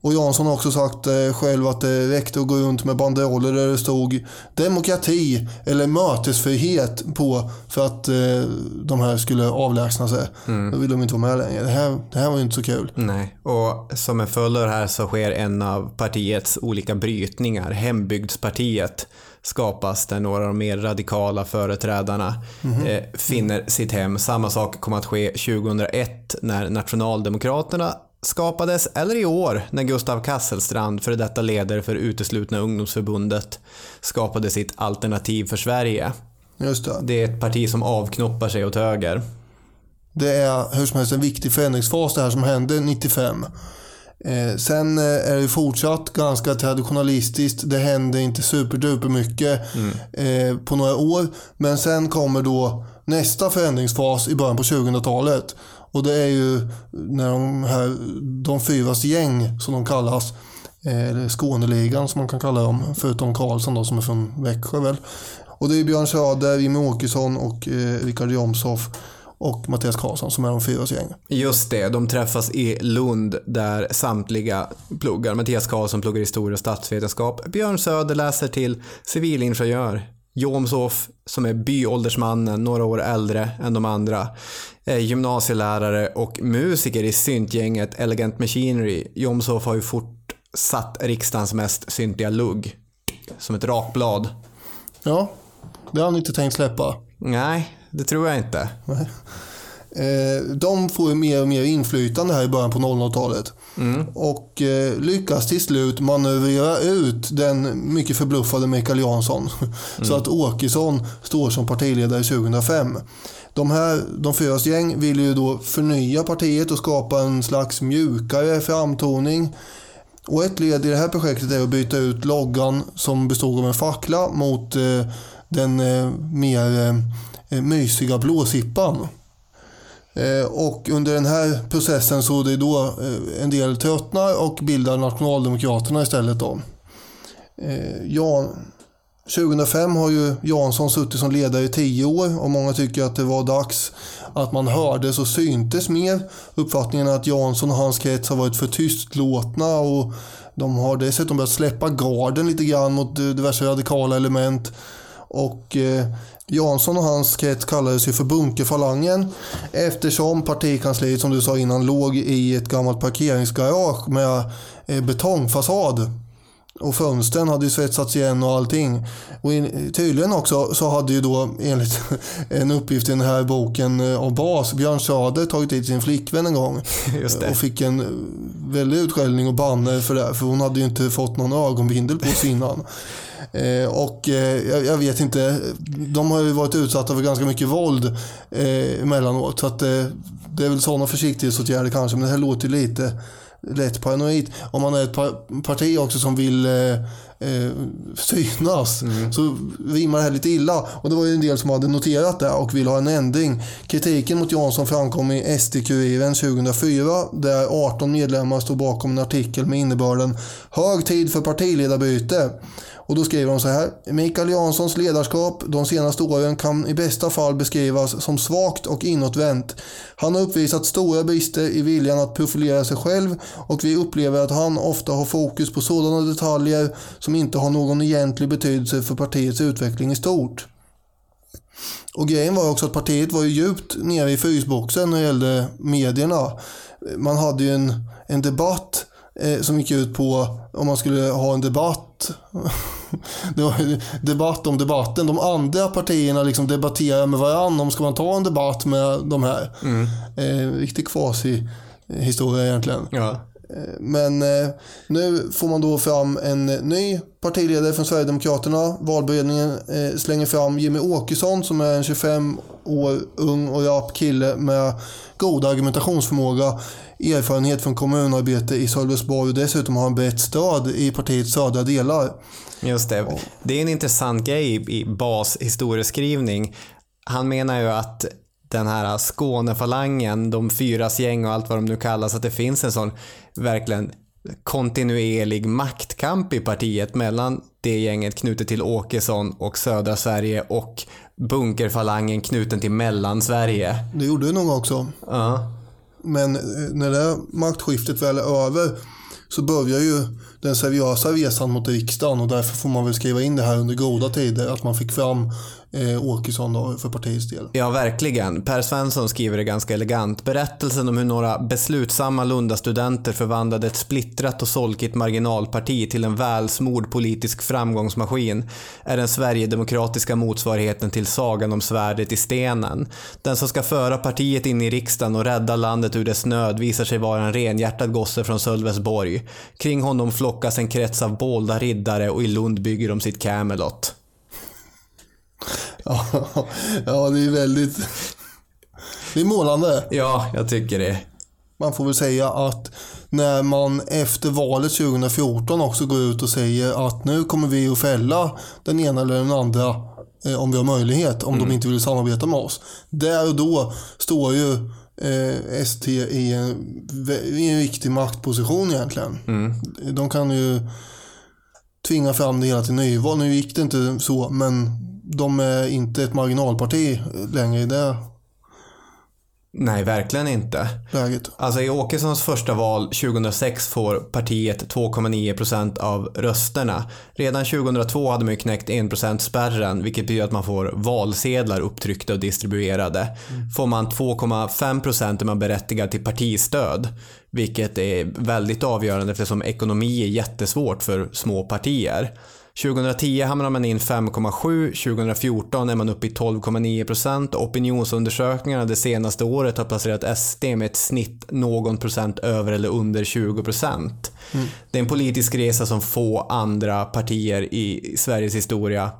Och Jansson har också sagt själv att det räckte att gå runt med banderoller där det stod demokrati eller mötesfrihet på för att de här skulle avlägsna sig. Då vill de inte vara med längre. Det här, det här var ju inte så kul. Nej, och som en följd av det här så sker en av partiets olika brytningar, Hembygdspartiet, skapas där några av de mer radikala företrädarna eh, finner sitt hem. Samma sak kommer att ske 2001 när Nationaldemokraterna skapades, eller i år när Gustav Kasselstrand, för detta ledare för Uteslutna ungdomsförbundet, skapade sitt Alternativ för Sverige. Just det. Det är ett parti som avknoppar sig åt höger. Det är hur som helst en viktig förändringsfas det här som hände 95. Eh, sen eh, är det fortsatt ganska traditionalistiskt. Det händer inte superduper mycket eh, på några år. Men sen kommer då nästa förändringsfas i början på 2000-talet. Och det är ju när de här, de fyras gäng som de kallas, eh, eller Skåneligan som man kan kalla dem, förutom Karlsson då som är från Växjö väl. Och det är Björn Söder, Jimmie Åkesson och eh, Richard Jomshof och Mattias Karlsson som är de fyras gäng. Just det, de träffas i Lund där samtliga pluggar. Mattias Karlsson pluggar historia och statsvetenskap. Björn Söder läser till civilingenjör. Jomshof, som är byåldersmannen, några år äldre än de andra, är gymnasielärare och musiker i syntgänget Elegant Machinery. Jomshof har ju fort satt riksdagens mest syntiga lugg. Som ett rakblad. Ja, det har han inte tänkt släppa. Nej, det tror jag inte. Eh, de får ju mer och mer inflytande här i början på 00-talet. Och eh, lyckas till slut manövrera ut den mycket förbluffade Mikael Jansson. Så att Åkesson står som partiledare 2005. De här, de fyras gäng vill ju då förnya partiet och skapa en slags mjukare framtoning. Och ett led i det här projektet är att byta ut loggan som bestod av en fackla mot eh, den mer Eh, mysiga blåsippan. Eh, och under den här processen så är det då eh, en del tröttnar och bildar Nationaldemokraterna istället då. Ja, 2005 har ju Jansson suttit som ledare i tio år och många tycker att det var dags att man hördes och syntes mer. Uppfattningen är att Jansson och hans krets har varit för tystlåtna och de har dessutom börjat släppa garden lite grann mot diverse radikala element. Och eh, Jansson och hans krets kallades ju för Bunkerfalangen eftersom partikansliet som du sa innan låg i ett gammalt parkeringsgarage med eh, betongfasad. Och fönstren hade ju svetsats igen och allting. Och in, tydligen också så hade ju då enligt en uppgift i den här boken eh, av Bas, Björn Söder tagit hit sin flickvän en gång. Och fick en eh, väldig utskällning och banner för det. För hon hade ju inte fått någon ögonbindel på sig innan. Eh, och eh, jag, jag vet inte, de har ju varit utsatta för ganska mycket våld eh, emellanåt. Så att, eh, det är väl sådana försiktighetsåtgärder kanske. Men det här låter ju lite lätt paranoid. Om man är ett par, parti också som vill eh, eh, synas så rimmar det här lite illa. Och det var ju en del som hade noterat det och vill ha en ändring. Kritiken mot Jansson framkom i SD-Kuriren 2004 där 18 medlemmar stod bakom en artikel med innebörden “Hög tid för partiledarbyte”. Och då skriver de så här. Mikael Janssons ledarskap de senaste åren kan i bästa fall beskrivas som svagt och inåtvänt. Han har uppvisat stora brister i viljan att profilera sig själv och vi upplever att han ofta har fokus på sådana detaljer som inte har någon egentlig betydelse för partiets utveckling i stort. Och grejen var också att partiet var ju djupt nere i frysboxen när det gällde medierna. Man hade ju en, en debatt eh, som gick ut på om man skulle ha en debatt. det var debatt om debatten. De andra partierna liksom debatterar med varandra om ska man ta en debatt med de här. Mm. Eh, riktig kvasi-historia egentligen. Ja. Men eh, nu får man då fram en ny partiledare från Sverigedemokraterna. Valberedningen eh, slänger fram Jimmy Åkesson som är en 25 år ung och rapp kille med god argumentationsförmåga, erfarenhet från kommunarbete i Sölvesborg och dessutom har han brett stöd i partiets södra delar. Just det. Det är en intressant grej i Bas historieskrivning. Han menar ju att den här Skånefalangen, de fyras gäng och allt vad de nu kallas, att det finns en sån verkligen kontinuerlig maktkamp i partiet mellan det gänget knutet till Åkesson och södra Sverige och bunkerfalangen knuten till Mellansverige. Det gjorde det nog också. Ja. Men eh, när det maktskiftet väl är över så börjar ju den seriösa resan mot riksdagen och därför får man väl skriva in det här under goda tider att man fick fram eh, Åkesson då för partiets del. Ja, verkligen. Per Svensson skriver det ganska elegant. Berättelsen om hur några beslutsamma Lundastudenter förvandlade ett splittrat och solkigt marginalparti till en välsmord politisk framgångsmaskin är den sverigedemokratiska motsvarigheten till sagan om svärdet i stenen. Den som ska föra partiet in i riksdagen och rädda landet ur dess nöd visar sig vara en renhjärtad gosse från Sölvesborg. Kring honom flockas en krets av bålda riddare och i Lund bygger de sitt Camelot. Ja, ja, det är väldigt... Det är målande. Ja, jag tycker det. Man får väl säga att när man efter valet 2014 också går ut och säger att nu kommer vi att fälla den ena eller den andra eh, om vi har möjlighet, om de inte vill samarbeta med oss. Där och då står ju eh, ST i en, i en viktig maktposition egentligen. De kan ju tvinga fram det hela till nyval. Nu gick det inte så, men de är inte ett marginalparti längre i det Nej, verkligen inte. läget. Alltså i Åkessons första val 2006 får partiet 2,9% av rösterna. Redan 2002 hade man ju knäckt 1% spärren vilket betyder att man får valsedlar upptryckta och distribuerade. Får man 2,5% är man berättigad till partistöd. Vilket är väldigt avgörande eftersom ekonomi är jättesvårt för små partier. 2010 hamnar man in 5,7, 2014 är man uppe i 12,9% och opinionsundersökningarna det senaste året har placerat SD med ett snitt någon procent över eller under 20%. Det är en politisk resa som få andra partier i Sveriges historia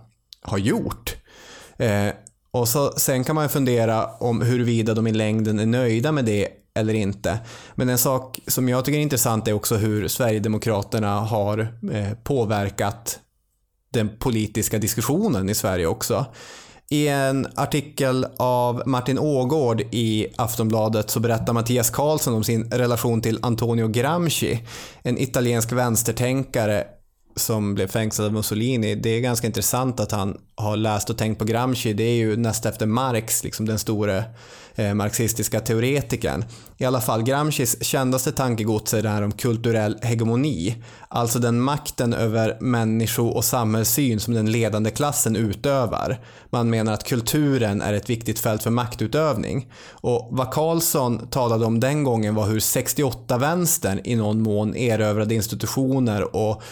har gjort. Eh, och så, sen kan man fundera om huruvida de i längden är nöjda med det eller inte. Men en sak som jag tycker är intressant är också hur Sverigedemokraterna har eh, påverkat den politiska diskussionen i Sverige också. I en artikel av Martin Ågård i Aftonbladet så berättar Mattias Karlsson om sin relation till Antonio Gramsci, en italiensk vänstertänkare som blev fängslad av Mussolini. Det är ganska intressant att han har läst och tänkt på Gramsci. Det är ju näst efter Marx, liksom den store eh, marxistiska teoretikern. I alla fall, Gramscis kändaste tankegods är det här om kulturell hegemoni. Alltså den makten över människo och samhällssyn som den ledande klassen utövar. Man menar att kulturen är ett viktigt fält för maktutövning. Och vad Karlsson talade om den gången var hur 68-vänstern i någon mån erövrade institutioner och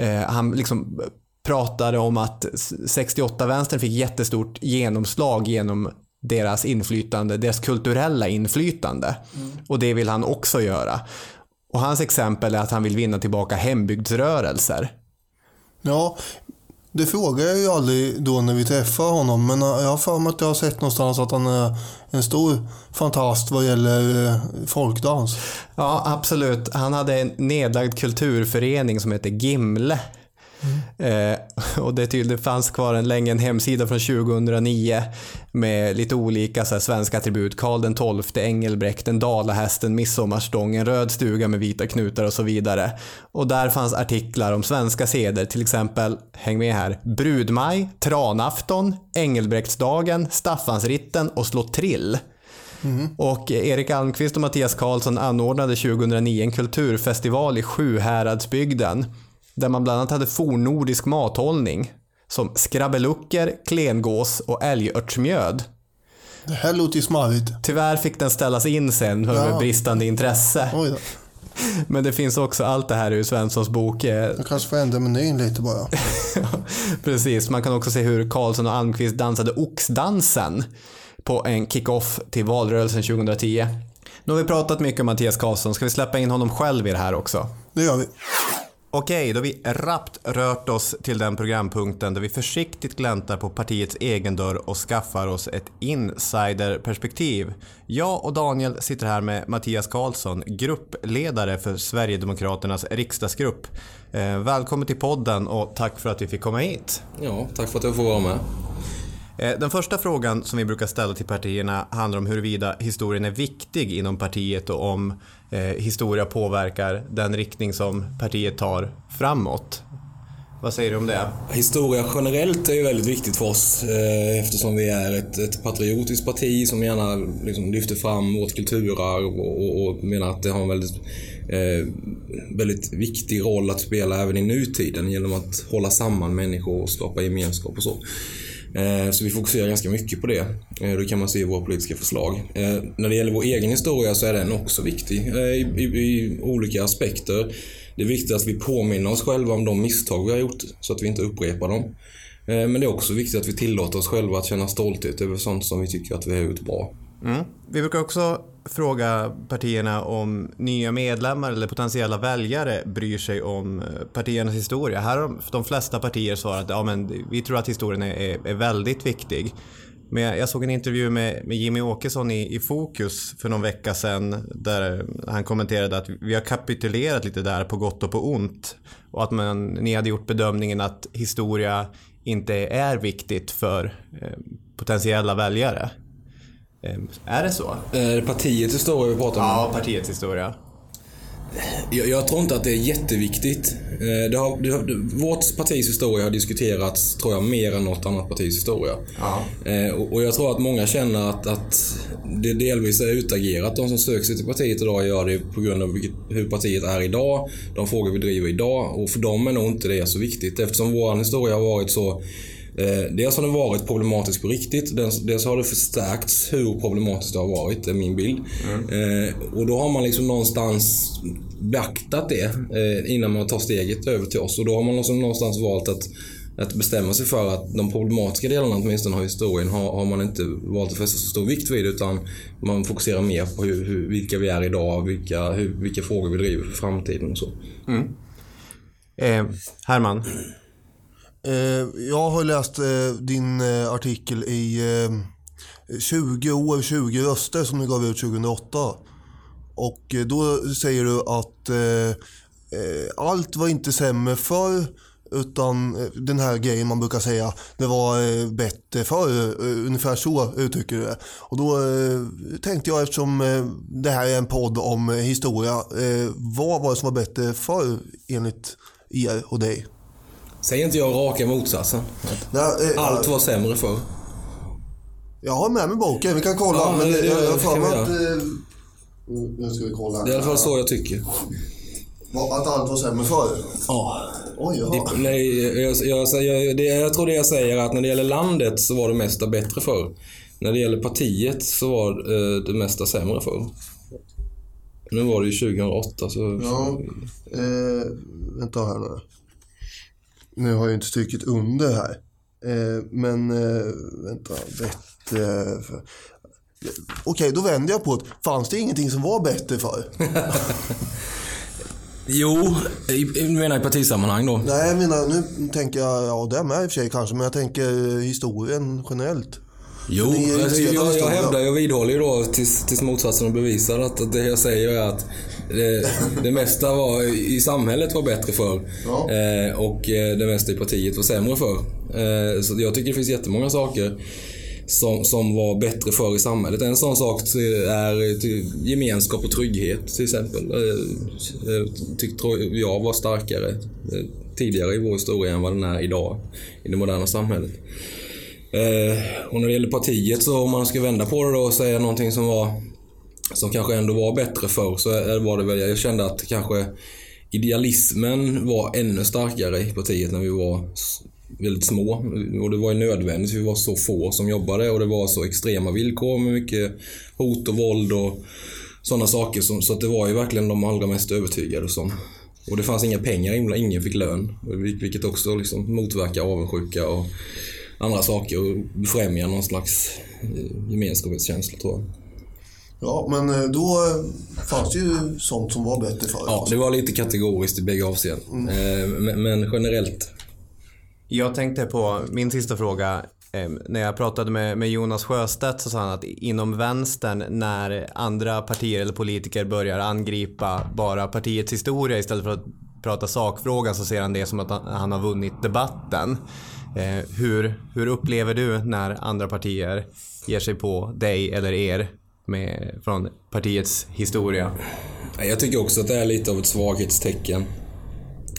eh, han liksom pratade om att 68-vänstern fick jättestort genomslag genom deras inflytande, deras kulturella inflytande. Och det vill han också göra. Och hans exempel är att han vill vinna tillbaka hembygdsrörelser. Ja, det frågar jag ju aldrig då när vi träffar honom. Men jag har för mig att jag har sett någonstans att han är en stor fantast vad gäller eh, folkdans. Ja, absolut. Han hade en nedlagd kulturförening som heter Gimle. Eh, och det, det fanns kvar en, länge en hemsida från 2009 med lite olika så här, svenska attribut. Karl den XII, Engelbrekten, Dalahästen, Midsommarstången, Röd stuga med vita knutar och så vidare. Och där fanns artiklar om svenska seder, till exempel, häng med här, brudmaj, tranafton, Engelbrektsdagen, Staffansritten och slå trill. Och Erik Almqvist och Mattias Karlsson anordnade 2009 en kulturfestival i Sjuhäradsbygden där man bland annat hade fornnordisk mathållning som skrabbelucker, klengås och älgörtsmjöd. Det här låter ju smarrigt. Tyvärr fick den ställas in sen för Ja. bristande intresse. Men det finns också allt det här ur Svenssons bok. eh, Jag kanske får ändra menyn lite bara. Precis, man kan också se hur Karlsson och Almqvist dansade oxdansen på en kick-off till valrörelsen 2010. Nu har vi pratat mycket om Mattias Karlsson, ska vi släppa in honom själv i det här också? Det gör vi. Okej, då har vi rappt rört oss till den programpunkten där vi försiktigt gläntar på partiets egen dörr och skaffar oss ett insiderperspektiv. Jag och Daniel sitter här med Mattias Karlsson, gruppledare för Sverigedemokraternas riksdagsgrupp. Eh, välkommen till podden och tack för att vi fick komma hit. Ja, tack för att jag får vara med. Eh, Den första frågan som vi brukar ställa till partierna handlar om huruvida historien är viktig inom partiet och om eh, historia påverkar den riktning som partiet tar framåt. Vad säger du om det? Historia generellt är ju väldigt viktigt för oss eh, eftersom vi är ett, ett patriotiskt parti som gärna liksom, lyfter fram vårt kulturarv och, och, och menar att det har en väldigt, eh, väldigt viktig roll att spela även i nutiden genom att hålla samman människor och skapa gemenskap och så. Eh, så vi fokuserar ganska mycket på det. Eh, det kan man se i våra politiska förslag. Eh, när det gäller vår egen historia så är den också viktig i, i, i olika aspekter. Det är viktigt att vi påminner oss själva om de misstag vi har gjort så att vi inte upprepar dem. Men det är också viktigt att vi tillåter oss själva att känna stolthet över sånt som vi tycker att vi har gjort bra. Mm. Vi brukar också fråga partierna om nya medlemmar eller potentiella väljare bryr sig om eh, partiernas historia. Här har de- flesta partier svarat att ja, men vi tror att historien är, är, väldigt viktig. Men jag jag såg en intervju med, med Jimmy Åkesson i, i Fokus för någon vecka sedan där han kommenterade att vi har kapitulerat lite där på gott och på ont. Och att man, ni hade gjort bedömningen att historia inte är viktigt för eh, potentiella väljare. Eh, Är det så? Eh, Partiets historia vi pratar om. Ja, partiets historia. Jag, jag tror inte att det är jätteviktigt. Eh, Det har, det vårt partis historia har diskuterats, tror jag, mer än något annat partis historia. Ja. Eh, och, och jag tror att många känner att, att det delvis är utagerat. De som söker sig till partiet idag gör det på grund av vilket, hur partiet är idag, de frågor vi driver idag. Och för dem är nog inte det så viktigt eftersom vår historia har varit så Eh, dels har den varit problematisk på riktigt. Dels, har det förstärkts hur problematiskt det har varit, är min bild. Eh, och då har man liksom någonstans beaktat det eh, innan man tar steget över till oss. Och då har man liksom någonstans valt att, att bestämma sig för att de problematiska delarna åtminstone av historien har, har man inte valt att fästa så stor vikt vid utan man fokuserar mer på hur, hur, vilka vi är idag, vilka, hur, vilka frågor vi driver för framtiden och så. Eh, Herman, Eh, jag har läst eh, din eh, artikel i eh, 20 år, 20 röster som du gav ut 2008. Och eh, då säger du att eh, eh, allt var inte sämre förr utan eh, den här grejen man brukar säga, det var eh, bättre förr. Eh, ungefär så uttrycker du det. Och då eh, tänkte jag eftersom eh, det här är en podd om eh, historia, eh, vad var det som var bättre förr enligt er och dig? Säger inte jag raka motsatsen? Nej, eh, Allt var sämre förr. Jag har med mig boken, vi kan kolla. Ja, men men det- jag jag har det för mig att... eh, Nu ska vi kolla. Det är i alla fall så jag tycker. Att allt var sämre förr? Ja. Oj, jaha. Nej, jag, jag, säger- det, jag tror det jag säger att när det gäller landet så var det mesta bättre förr. När det gäller partiet så var eh, det mesta sämre förr. Nu var det ju 2008 så... Ja, eh, vänta här nu. Nu har jag inte strukit under här. Eh, men eh, vänta, bättre... För... Okej, då vänder jag på det. Fanns det ingenting som var bättre förr? Jo, i, menar i partisammanhang då. Nej, jag menar, nu tänker jag, ja det med i och för sig kanske, men jag tänker historien generellt. Jo, alltså, jag, jag hävdar, jag vidhåller ju då tills, tills motsatsen är bevisad att, att det jag säger är att det, det mesta var, i samhället var bättre förr. Ja. Eh, och eh, det mesta i partiet var sämre förr. Eh, så jag tycker det finns jättemånga saker som, som var bättre förr i samhället. En sån sak är gemenskap och trygghet till exempel. Eh, eh, tyck- tror jag var starkare tidigare i vår historia än vad den är idag i det moderna samhället. Eh, och när det gäller partiet så om man ska vända på det då och säga någonting som var som kanske ändå var bättre förr så var det väl, jag kände att kanske idealismen var ännu starkare i partiet när vi var väldigt små. Och det var ju nödvändigt, vi var så få som jobbade och det var så extrema villkor med mycket hot och våld och sådana saker. Som, så att det var ju verkligen de allra mest övertygade som... Och det fanns inga pengar inblandade, ingen fick lön. Vilket också liksom motverkar avundsjuka och andra saker och befrämjar någon slags eh, gemenskapskänsla tror jag. Ja, men eh, då fanns det ju sånt som var bättre förut. Ja, det var lite kategoriskt i bägge avseenden. Eh, Men, generellt. Jag tänkte på min sista fråga. Eh, När jag pratade med, Jonas Sjöstedt så sa han att inom vänstern när andra partier eller politiker börjar angripa bara partiets historia istället för att prata sakfrågan så ser han det som att han har vunnit debatten. Eh, hur, hur upplever du när andra partier ger sig på dig eller er med, från partiets historia? Jag tycker också att det är lite av ett svaghetstecken.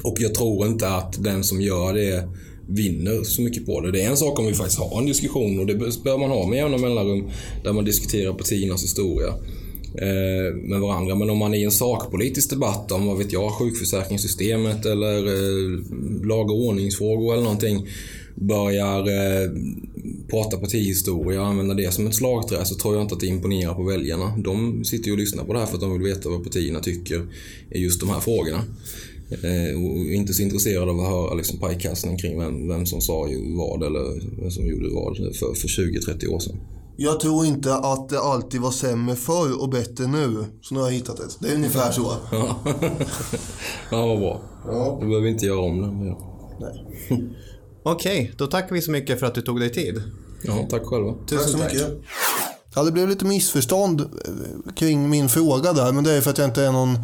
Och jag tror inte att den som gör det vinner så mycket på det. Det är en sak om vi faktiskt har en diskussion och det bör man ha med jämna mellanrum där man diskuterar partiernas historia eh, med varandra. Men om man i en sakpolitisk debatt om, vad vet jag, sjukförsäkringssystemet eller eh, lag och ordningsfrågor eller någonting börjar eh, prata partihistoria och använda det som ett slagträ så tror jag inte att det imponerar på väljarna. De sitter ju och lyssnar på det här för att de vill veta vad partierna tycker i just de här frågorna. Eh, och inte så intresserade av att höra liksom pajkastning kring vem, vem som sa ju vad eller vem som gjorde vad för, för 20-30 år sedan. Jag tror inte att det alltid var sämre förr och bättre nu. Så nu har jag hittat ett. Det är ungefär så. Ja, ja vad bra. Ja. Då behöver inte göra om det. Nej. Okej, då tackar vi så mycket för att du tog dig tid. Ja, tack själva. Tack så mycket. Ja, det blev lite missförstånd eh, kring min fråga där, men det är för att jag inte är någon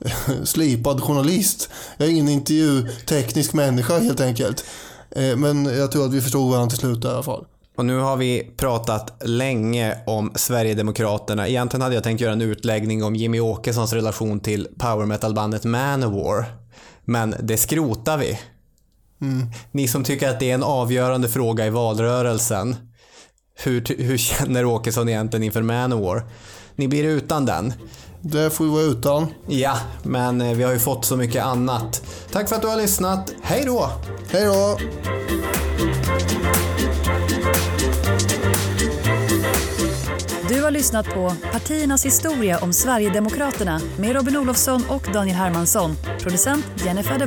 eh, slipad journalist. Jag är ingen intervjuteknisk människa helt enkelt. Eh, Men jag tror att vi förstod varandra till slut i alla fall. Och nu har vi pratat länge om Sverigedemokraterna. Egentligen hade jag tänkt göra en utläggning om Jimmy Åkessons relation till power metal-bandet Manowar. Men det skrotar vi. Ni som tycker att det är en avgörande fråga i valrörelsen. Hur, hur känner Åkesson egentligen inför Manowar? Ni blir utan den. Det får vi vara utan. Ja, men eh, vi har ju fått så mycket annat. Tack för att du har lyssnat. Hej då! Hej då! Du har lyssnat på Partiernas historia om Sverigedemokraterna med Robin Olofsson och Daniel Hermansson. Producent Jennifer de